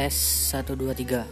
Tes 1 2 3